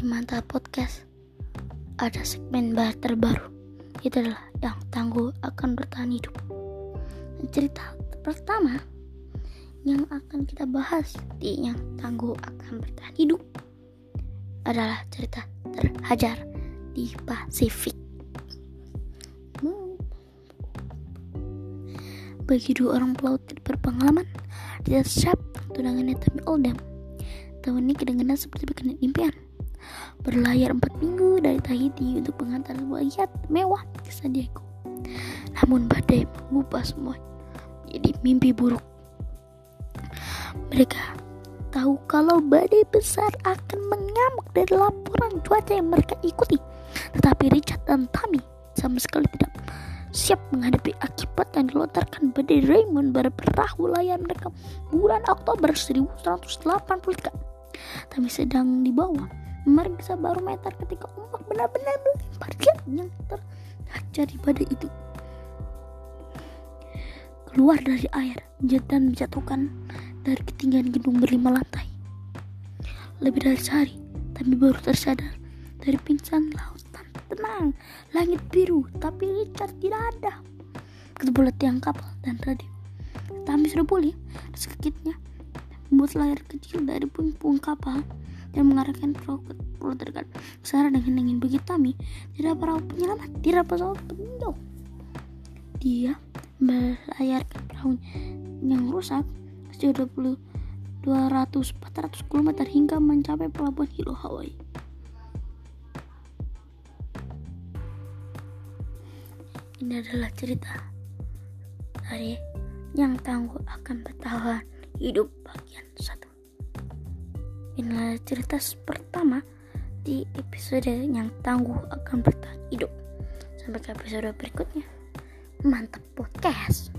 Mantap Podcast ada segmen bar terbaru. Itu adalah yang tangguh akan bertahan hidup. Cerita pertama yang akan kita bahas di yang tangguh akan bertahan hidup adalah cerita terhajar di Pasifik. Bagi dua orang pelaut berpengalaman tidak siap tunangannya Tommy Oldham tahun ini kedengaran seperti bikin impian berlayar empat minggu dari Tahiti untuk mengantar sebuah mewah ke San Diego. Namun badai mengubah semua menjadi mimpi buruk. Mereka tahu kalau badai besar akan mengamuk dari laporan cuaca yang mereka ikuti. Tetapi Richard dan Tammy sama sekali tidak siap menghadapi akibat yang dilontarkan badai Raymond pada perahu layar mereka bulan Oktober 1183. Tammy sedang di bawah. Memeriksa barometer ketika ombak benar-benar melempar yang terhajar badai itu. Keluar dari air dan menjatuhkan dari ketinggian gedung berlima lantai. Lebih dari sehari tapi baru tersadar dari pingsan lautan tenang langit biru tapi Richard tidak ada. Ketemu tiang kapal dan radio. Tapi sudah pulih sakitnya membuat layar kecil dari puing-puing kapal dan mengarahkan perahu ke pulau terdekat. Sarah dengan ingin begitu Tami, tidak perahu penyelamat, tidak pesawat peninjau. Dia melayarkan perahu yang rusak sejauh 20 200-400 km hingga mencapai pelabuhan Hilo, Hawaii. Ini adalah cerita dari yang tangguh akan bertahan hidup bagian satu. Inilah cerita pertama di episode yang tangguh akan bertahan hidup. Sampai ke episode berikutnya. Mantap podcast.